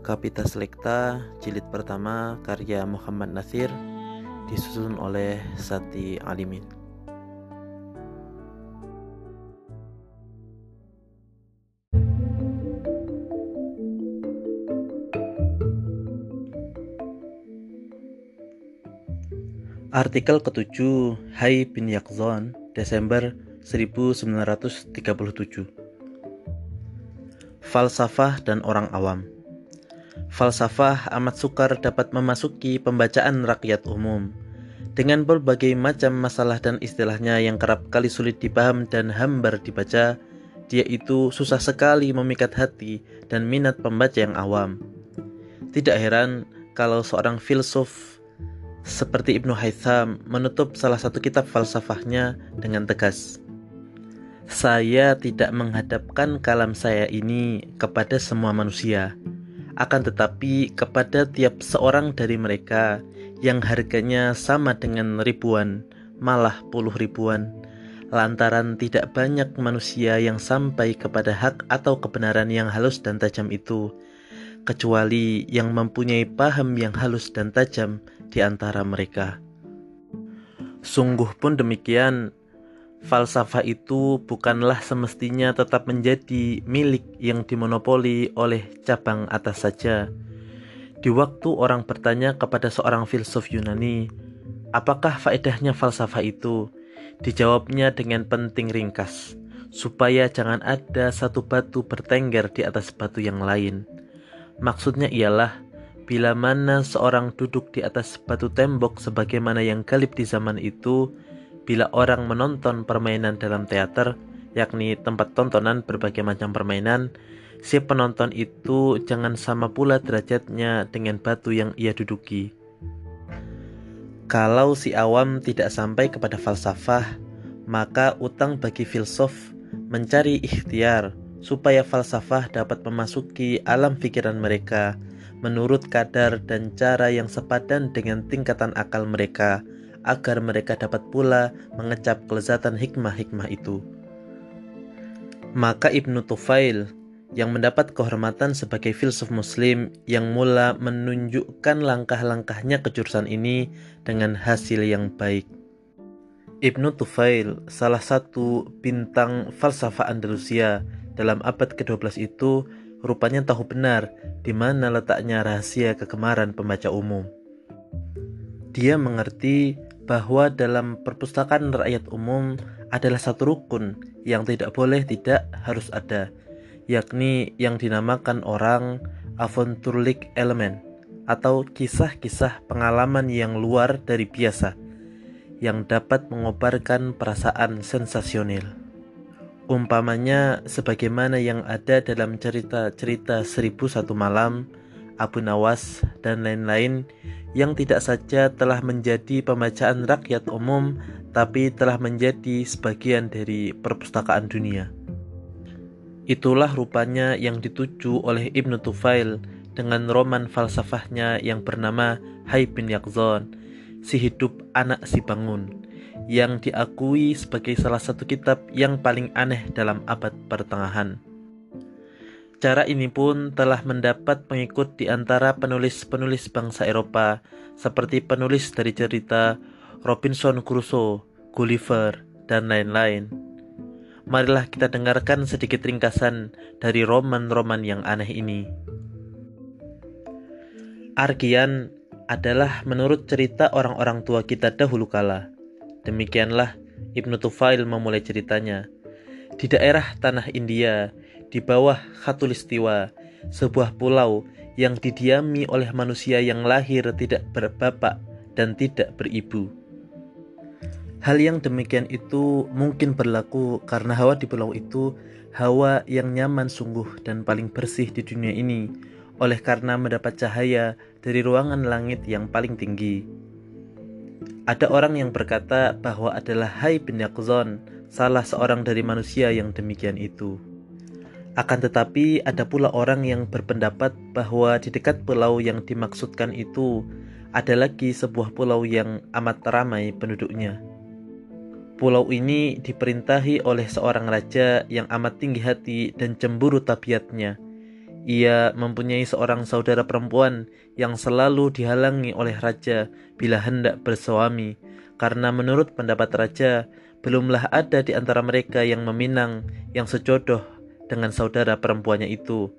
Kapita Selekta jilid pertama karya Muhammad Nasir disusun oleh Sati Alimin. Artikel ketujuh Hai bin Yakzon Desember 1937 Falsafah dan orang awam Falsafah amat sukar dapat memasuki pembacaan rakyat umum dengan berbagai macam masalah dan istilahnya yang kerap kali sulit dipaham dan hambar dibaca, dia itu susah sekali memikat hati dan minat pembaca yang awam. Tidak heran kalau seorang filsuf seperti Ibnu Haytham menutup salah satu kitab falsafahnya dengan tegas. Saya tidak menghadapkan kalam saya ini kepada semua manusia, akan tetapi kepada tiap seorang dari mereka yang harganya sama dengan ribuan, malah puluh ribuan, lantaran tidak banyak manusia yang sampai kepada hak atau kebenaran yang halus dan tajam itu, kecuali yang mempunyai paham yang halus dan tajam di antara mereka. Sungguh pun demikian, falsafah itu bukanlah semestinya tetap menjadi milik yang dimonopoli oleh cabang atas saja. Di waktu orang bertanya kepada seorang filsuf Yunani, apakah faedahnya falsafah itu? Dijawabnya dengan penting ringkas, supaya jangan ada satu batu bertengger di atas batu yang lain. Maksudnya ialah, bila mana seorang duduk di atas batu tembok sebagaimana yang galib di zaman itu, bila orang menonton permainan dalam teater, yakni tempat tontonan berbagai macam permainan, si penonton itu jangan sama pula derajatnya dengan batu yang ia duduki. Kalau si awam tidak sampai kepada falsafah, maka utang bagi filsuf mencari ikhtiar supaya falsafah dapat memasuki alam pikiran mereka menurut kadar dan cara yang sepadan dengan tingkatan akal mereka agar mereka dapat pula mengecap kelezatan hikmah-hikmah itu. Maka Ibnu Tufail yang mendapat kehormatan sebagai filsuf muslim yang mula menunjukkan langkah-langkahnya ke jurusan ini dengan hasil yang baik. Ibnu Tufail, salah satu bintang falsafah Andalusia dalam abad ke-12 itu, rupanya tahu benar di mana letaknya rahasia kegemaran pembaca umum. Dia mengerti bahwa dalam perpustakaan rakyat umum adalah satu rukun yang tidak boleh tidak harus ada, yakni yang dinamakan orang avonturlik element atau kisah-kisah pengalaman yang luar dari biasa yang dapat mengobarkan perasaan sensasional. Umpamanya sebagaimana yang ada dalam cerita-cerita Seribu Satu Malam, Abu Nawas, dan lain-lain yang tidak saja telah menjadi pembacaan rakyat umum, tapi telah menjadi sebagian dari perpustakaan dunia. Itulah rupanya yang dituju oleh Ibnu Tufail dengan roman falsafahnya yang bernama Hai bin Yakzon, si hidup anak si bangun, yang diakui sebagai salah satu kitab yang paling aneh dalam abad pertengahan. Cara ini pun telah mendapat pengikut di antara penulis-penulis bangsa Eropa seperti penulis dari cerita Robinson Crusoe, Gulliver, dan lain-lain. Marilah kita dengarkan sedikit ringkasan dari roman-roman yang aneh ini. Argian adalah menurut cerita orang-orang tua kita dahulu kala. Demikianlah Ibnu Tufail memulai ceritanya. Di daerah tanah India, di bawah Khatulistiwa, sebuah pulau yang didiami oleh manusia yang lahir tidak berbapak dan tidak beribu. Hal yang demikian itu mungkin berlaku karena hawa di pulau itu hawa yang nyaman sungguh dan paling bersih di dunia ini, oleh karena mendapat cahaya dari ruangan langit yang paling tinggi. Ada orang yang berkata bahwa adalah Hai bin Yaqzon, salah seorang dari manusia yang demikian itu. Akan tetapi ada pula orang yang berpendapat bahwa di dekat pulau yang dimaksudkan itu ada lagi sebuah pulau yang amat ramai penduduknya. Pulau ini diperintahi oleh seorang raja yang amat tinggi hati dan cemburu tabiatnya, Ia mempunyai seorang saudara perempuan yang selalu dihalangi oleh raja bila hendak bersuami, karena menurut pendapat raja, belumlah ada di antara mereka yang meminang yang sejodoh dengan saudara perempuannya itu.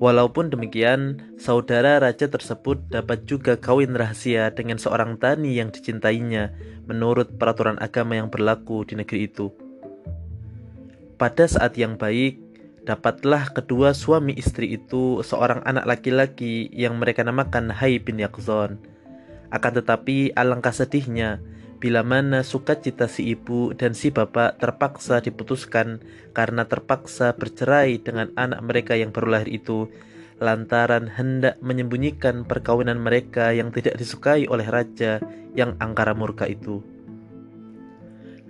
Walaupun demikian, saudara raja tersebut dapat juga kawin rahasia dengan seorang tani yang dicintainya menurut peraturan agama yang berlaku di negeri itu. Pada saat yang baik, dapatlah kedua suami istri itu seorang anak laki-laki yang mereka namakan Hai bin Yakzon. Akan tetapi alangkah sedihnya bila mana sukacita si ibu dan si bapak terpaksa diputuskan karena terpaksa bercerai dengan anak mereka yang baru lahir itu lantaran hendak menyembunyikan perkawinan mereka yang tidak disukai oleh raja yang angkara murka itu.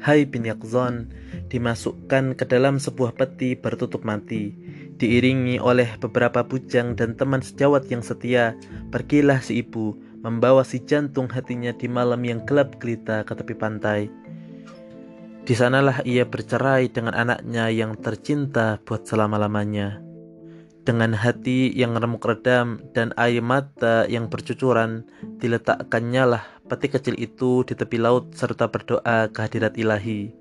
Hai bin Yakzon dimasukkan ke dalam sebuah peti bertutup mati, diiringi oleh beberapa bujang dan teman sejawat yang setia. Pergilah si ibu membawa si jantung hatinya di malam yang gelap gelita ke tepi pantai. Di sanalah ia bercerai dengan anaknya yang tercinta buat selama-lamanya. Dengan hati yang remuk redam dan air mata yang bercucuran, diletakkannya lah peti kecil itu di tepi laut serta berdoa kehadirat ilahi.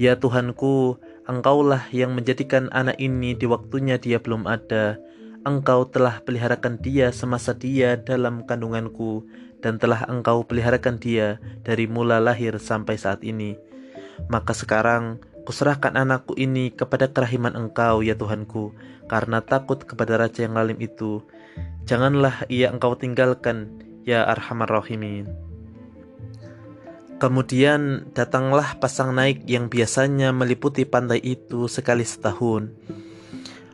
Ya Tuhanku, Engkaulah yang menjadikan anak ini di waktunya dia belum ada, Engkau telah peliharakan dia semasa dia dalam kandunganku dan telah Engkau peliharakan dia dari mula lahir sampai saat ini. Maka sekarang kuserahkan anakku ini kepada kerahiman Engkau ya Tuhanku, karena takut kepada Raja yang lalim itu. Janganlah ia Engkau tinggalkan, ya Arhamar Rahimin. Kemudian datanglah pasang naik yang biasanya meliputi pantai itu sekali setahun.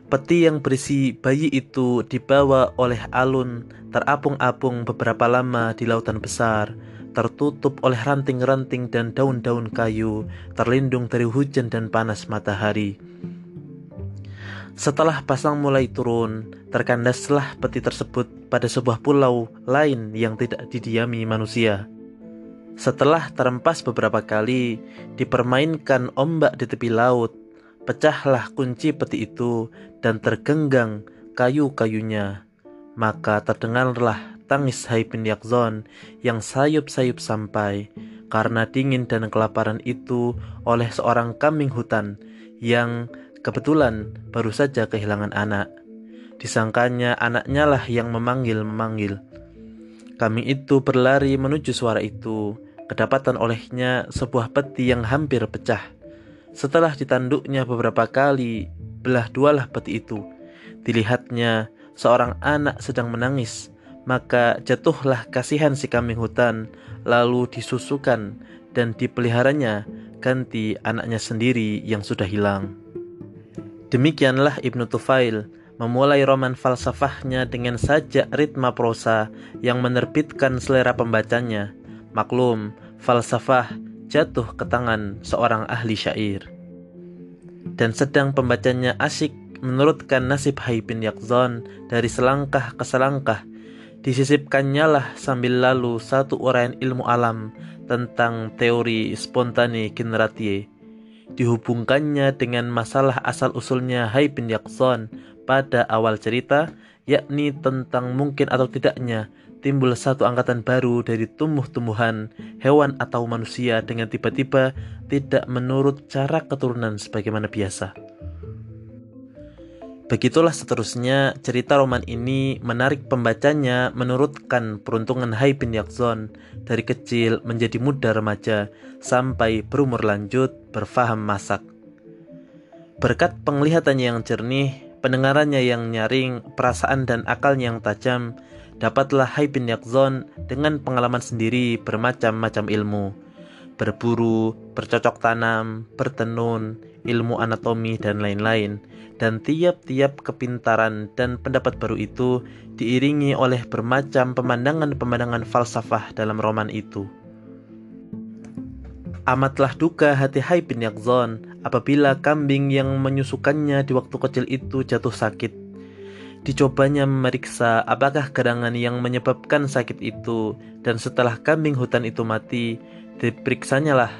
Peti yang berisi bayi itu dibawa oleh alun terapung-apung beberapa lama di lautan besar, tertutup oleh ranting-ranting dan daun-daun kayu, terlindung dari hujan dan panas matahari. Setelah pasang mulai turun, terkandaslah peti tersebut pada sebuah pulau lain yang tidak didiami manusia. Setelah terempas beberapa kali, dipermainkan ombak di tepi laut, Pecahlah kunci peti itu dan tergenggang kayu-kayunya. Maka terdengarlah tangis Hai bin Yakzon yang sayup-sayup sampai karena dingin dan kelaparan itu oleh seorang kambing hutan yang kebetulan baru saja kehilangan anak. Disangkanya anaknya lah yang memanggil-memanggil. Kambing itu berlari menuju suara itu. Kedapatan olehnya sebuah peti yang hampir pecah. Setelah ditanduknya beberapa kali, belah dualah peti itu. Dilihatnya seorang anak sedang menangis, maka jatuhlah kasihan si kambing hutan, lalu disusukan dan dipeliharanya ganti anaknya sendiri yang sudah hilang. Demikianlah Ibnu Tufail memulai roman falsafahnya dengan sajak ritma prosa yang menerbitkan selera pembacanya. Maklum, falsafah jatuh ke tangan seorang ahli syair. Dan sedang pembacanya asyik menurutkan nasib Hai bin Yakzon dari selangkah ke selangkah, disisipkannya lah sambil lalu satu uraian ilmu alam tentang teori spontane generatie. Dihubungkannya dengan masalah asal-usulnya Hai bin Yakzon pada awal cerita, yakni tentang mungkin atau tidaknya timbul satu angkatan baru dari tumbuh-tumbuhan, hewan atau manusia dengan tiba-tiba tidak menurut cara keturunan sebagaimana biasa. Begitulah seterusnya cerita roman ini menarik pembacanya menurutkan peruntungan Hai bin Yakzon dari kecil menjadi muda remaja sampai berumur lanjut berfaham masak. Berkat penglihatannya yang jernih, pendengarannya yang nyaring, perasaan dan akalnya yang tajam, dapatlah Hai bin Yakzon dengan pengalaman sendiri bermacam-macam ilmu. Berburu, bercocok tanam, bertenun, ilmu anatomi, dan lain-lain. Dan tiap-tiap kepintaran dan pendapat baru itu diiringi oleh bermacam pemandangan-pemandangan falsafah dalam roman itu. Amatlah duka hati Hai bin Yakzon apabila kambing yang menyusukannya di waktu kecil itu jatuh sakit Dicobanya memeriksa apakah gerangan yang menyebabkan sakit itu dan setelah kambing hutan itu mati, diperiksanya lah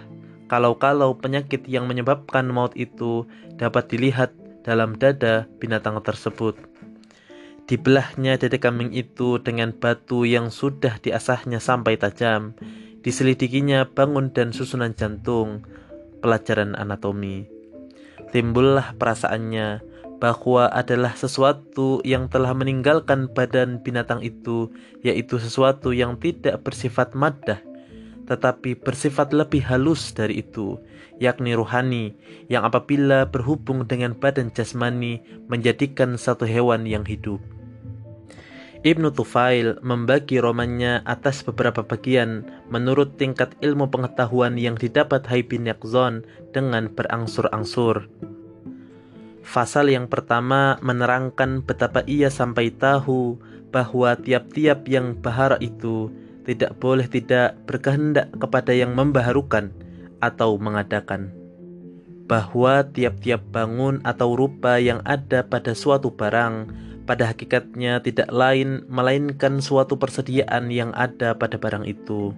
kalau-kalau penyakit yang menyebabkan maut itu dapat dilihat dalam dada binatang tersebut. Dibelahnya dada kambing itu dengan batu yang sudah diasahnya sampai tajam. Diselidikinya bangun dan susunan jantung, pelajaran anatomi. Timbullah perasaannya bahwa adalah sesuatu yang telah meninggalkan badan binatang itu, yaitu sesuatu yang tidak bersifat madah, tetapi bersifat lebih halus dari itu, yakni ruhani, yang apabila berhubung dengan badan jasmani menjadikan satu hewan yang hidup. Ibnu Tufail membagi romannya atas beberapa bagian menurut tingkat ilmu pengetahuan yang didapat Hai bin Yakzon dengan berangsur-angsur. Fasal yang pertama menerangkan betapa ia sampai tahu bahwa tiap-tiap yang bahara itu tidak boleh tidak berkehendak kepada yang membaharukan atau mengadakan. Bahwa tiap-tiap bangun atau rupa yang ada pada suatu barang pada hakikatnya tidak lain melainkan suatu persediaan yang ada pada barang itu.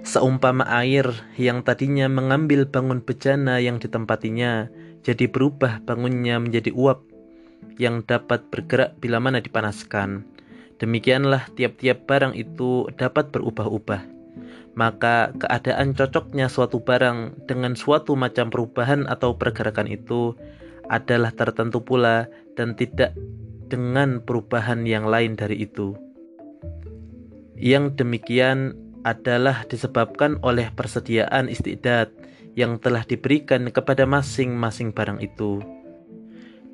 Seumpama air yang tadinya mengambil bangun bejana yang ditempatinya, jadi berubah bangunnya menjadi uap yang dapat bergerak bila mana dipanaskan. Demikianlah tiap-tiap barang itu dapat berubah-ubah. Maka keadaan cocoknya suatu barang dengan suatu macam perubahan atau pergerakan itu adalah tertentu pula dan tidak dengan perubahan yang lain dari itu. Yang demikian adalah disebabkan oleh persediaan istidat yang telah diberikan kepada masing-masing barang itu.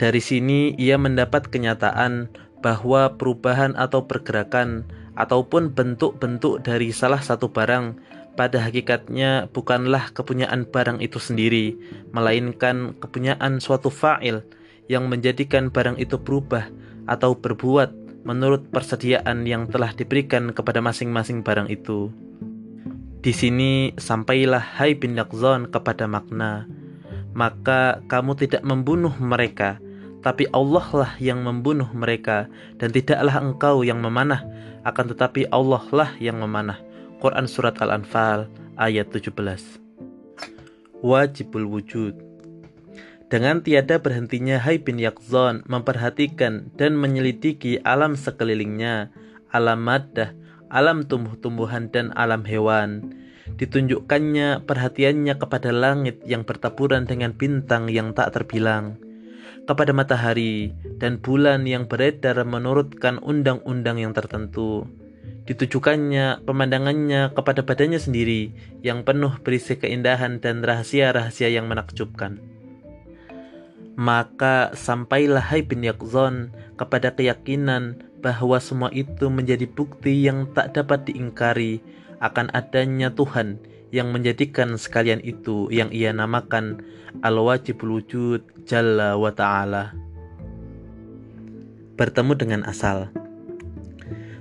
Dari sini ia mendapat kenyataan bahwa perubahan atau pergerakan ataupun bentuk-bentuk dari salah satu barang pada hakikatnya bukanlah kepunyaan barang itu sendiri, melainkan kepunyaan suatu fa'il yang menjadikan barang itu berubah atau berbuat menurut persediaan yang telah diberikan kepada masing-masing barang itu. Di sini sampailah Hai bin Yakzon kepada makna. Maka kamu tidak membunuh mereka Tapi Allah lah yang membunuh mereka Dan tidaklah engkau yang memanah Akan tetapi Allah lah yang memanah. Quran Surat Al-Anfal ayat 17 Wajibul Wujud. Dengan tiada berhentinya Hai bin Yakzon memperhatikan dan menyelidiki alam sekelilingnya, alam madah, alam tumbuh-tumbuhan dan alam hewan. Ditunjukkannya perhatiannya kepada langit yang bertaburan dengan bintang yang tak terbilang, kepada matahari dan bulan yang beredar menurutkan undang-undang yang tertentu. Ditujukannya pemandangannya kepada badannya sendiri yang penuh berisi keindahan dan rahasia-rahasia yang menakjubkan. Maka sampailah Hai bin Yakzon kepada keyakinan bahwa semua itu menjadi bukti yang tak dapat diingkari akan adanya Tuhan yang menjadikan sekalian itu yang ia namakan Al-Wajibul Wujud Jalla wa Ta'ala. Bertemu dengan asal.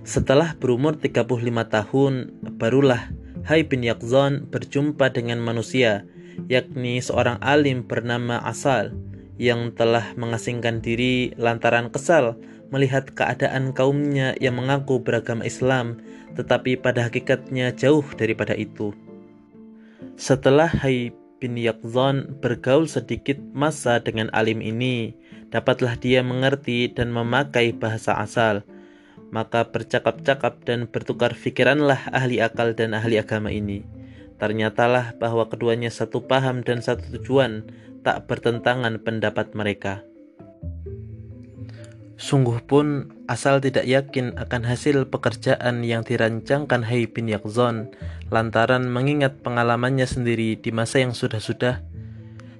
Setelah berumur 35 tahun, barulah Hai bin Yakzon berjumpa dengan manusia, yakni seorang alim bernama Asal yang telah mengasingkan diri lantaran kesal melihat keadaan kaumnya yang mengaku beragama Islam, tetapi pada hakikatnya jauh daripada itu. Setelah Hai bin Yakzon bergaul sedikit masa dengan alim ini, dapatlah dia mengerti dan memakai bahasa asal. Maka bercakap-cakap dan bertukar fikiranlah ahli akal dan ahli agama ini. Ternyatalah bahwa keduanya satu paham dan satu tujuan, tak bertentangan pendapat mereka. Sungguh pun asal tidak yakin akan hasil pekerjaan yang dirancangkan Hai bin Yakzon lantaran mengingat pengalamannya sendiri di masa yang sudah-sudah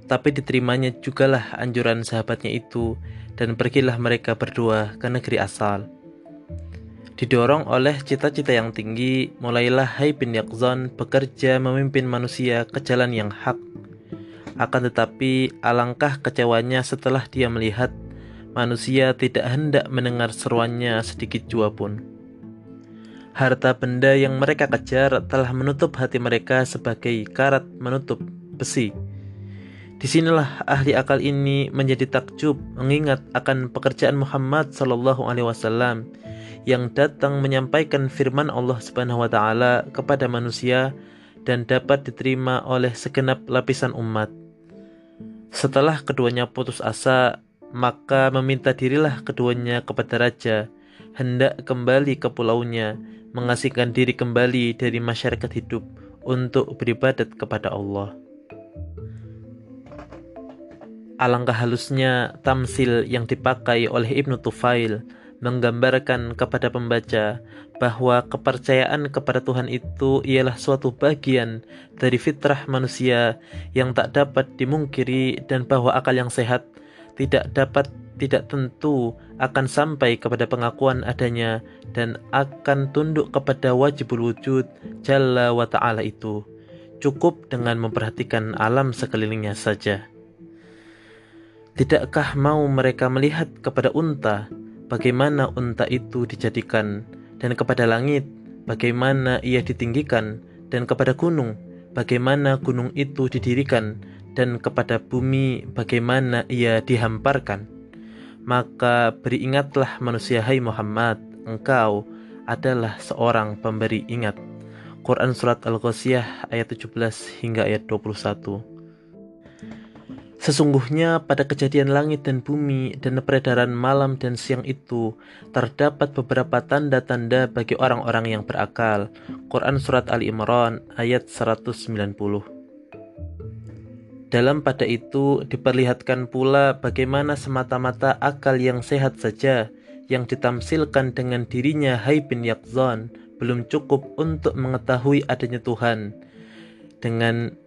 tapi diterimanya jugalah anjuran sahabatnya itu dan pergilah mereka berdua ke negeri asal. Didorong oleh cita-cita yang tinggi, mulailah Hai bin Yakzon bekerja memimpin manusia ke jalan yang hak. Akan tetapi alangkah kecewanya setelah dia melihat manusia tidak hendak mendengar seruannya sedikit jua pun. Harta benda yang mereka kejar telah menutup hati mereka sebagai karat menutup besi. Di sinilah ahli akal ini menjadi takjub mengingat akan pekerjaan Muhammad Sallallahu Alaihi Wasallam yang datang menyampaikan firman Allah Subhanahu Wa Taala kepada manusia dan dapat diterima oleh segenap lapisan umat. Setelah keduanya putus asa, maka meminta dirilah keduanya kepada raja, hendak kembali ke pulaunya, mengasingkan diri kembali dari masyarakat hidup untuk beribadat kepada Allah. Alangkah halusnya tamsil yang dipakai oleh Ibnu Tufail menggambarkan kepada pembaca bahwa kepercayaan kepada Tuhan itu ialah suatu bagian dari fitrah manusia yang tak dapat dimungkiri dan bahwa akal yang sehat tidak dapat tidak tentu akan sampai kepada pengakuan adanya dan akan tunduk kepada wajibul wujud Jalla wa ta'ala itu. Cukup dengan memperhatikan alam sekelilingnya saja. Tidakkah mau mereka melihat kepada unta? Bagaimana unta itu dijadikan, dan kepada langit, bagaimana ia ditinggikan, dan kepada gunung, bagaimana gunung itu didirikan, dan kepada bumi, bagaimana ia dihamparkan. Maka beringatlah manusia hai Muhammad, engkau adalah seorang pemberi ingat. Quran Surat Al-Qasiyah ayat 17 hingga ayat 21 Sesungguhnya pada kejadian langit dan bumi dan peredaran malam dan siang itu terdapat beberapa tanda-tanda bagi orang-orang yang berakal. Quran Surat Ali Imran ayat 190 Dalam pada itu diperlihatkan pula bagaimana semata-mata akal yang sehat saja yang ditamsilkan dengan dirinya Hai bin Yakzon belum cukup untuk mengetahui adanya Tuhan dengan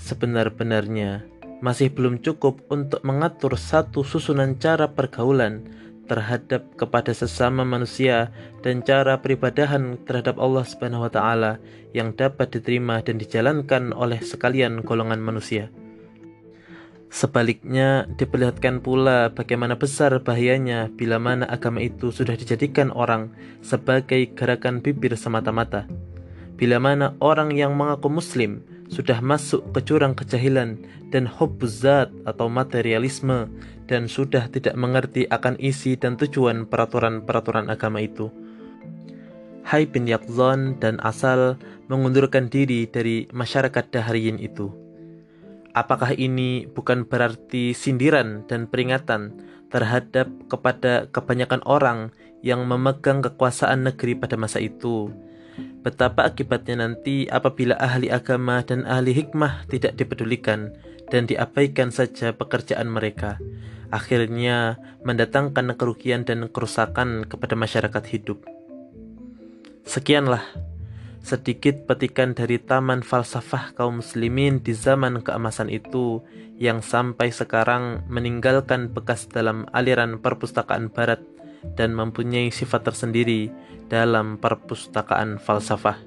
sebenar-benarnya masih belum cukup untuk mengatur satu susunan cara pergaulan terhadap kepada sesama manusia dan cara peribadahan terhadap Allah Subhanahu wa taala yang dapat diterima dan dijalankan oleh sekalian golongan manusia. Sebaliknya, diperlihatkan pula bagaimana besar bahayanya bila mana agama itu sudah dijadikan orang sebagai gerakan bibir semata-mata. Bila mana orang yang mengaku muslim sudah masuk ke jurang kejahilan dan hubbuzat atau materialisme dan sudah tidak mengerti akan isi dan tujuan peraturan-peraturan agama itu. Hai bin Yakzon dan Asal mengundurkan diri dari masyarakat dahriyin itu. Apakah ini bukan berarti sindiran dan peringatan terhadap kepada kebanyakan orang yang memegang kekuasaan negeri pada masa itu Betapa akibatnya nanti apabila ahli agama dan ahli hikmah tidak dipedulikan dan diabaikan saja pekerjaan mereka. Akhirnya mendatangkan kerugian dan kerusakan kepada masyarakat hidup. Sekianlah sedikit petikan dari taman falsafah kaum muslimin di zaman keemasan itu yang sampai sekarang meninggalkan bekas dalam aliran perpustakaan barat dan mempunyai sifat tersendiri dalam perpustakaan falsafah.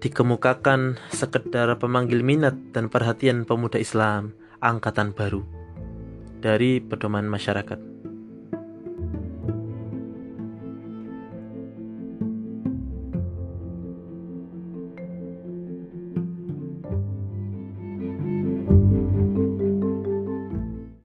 Dikemukakan sekedar pemanggil minat dan perhatian pemuda Islam angkatan baru dari pedoman masyarakat.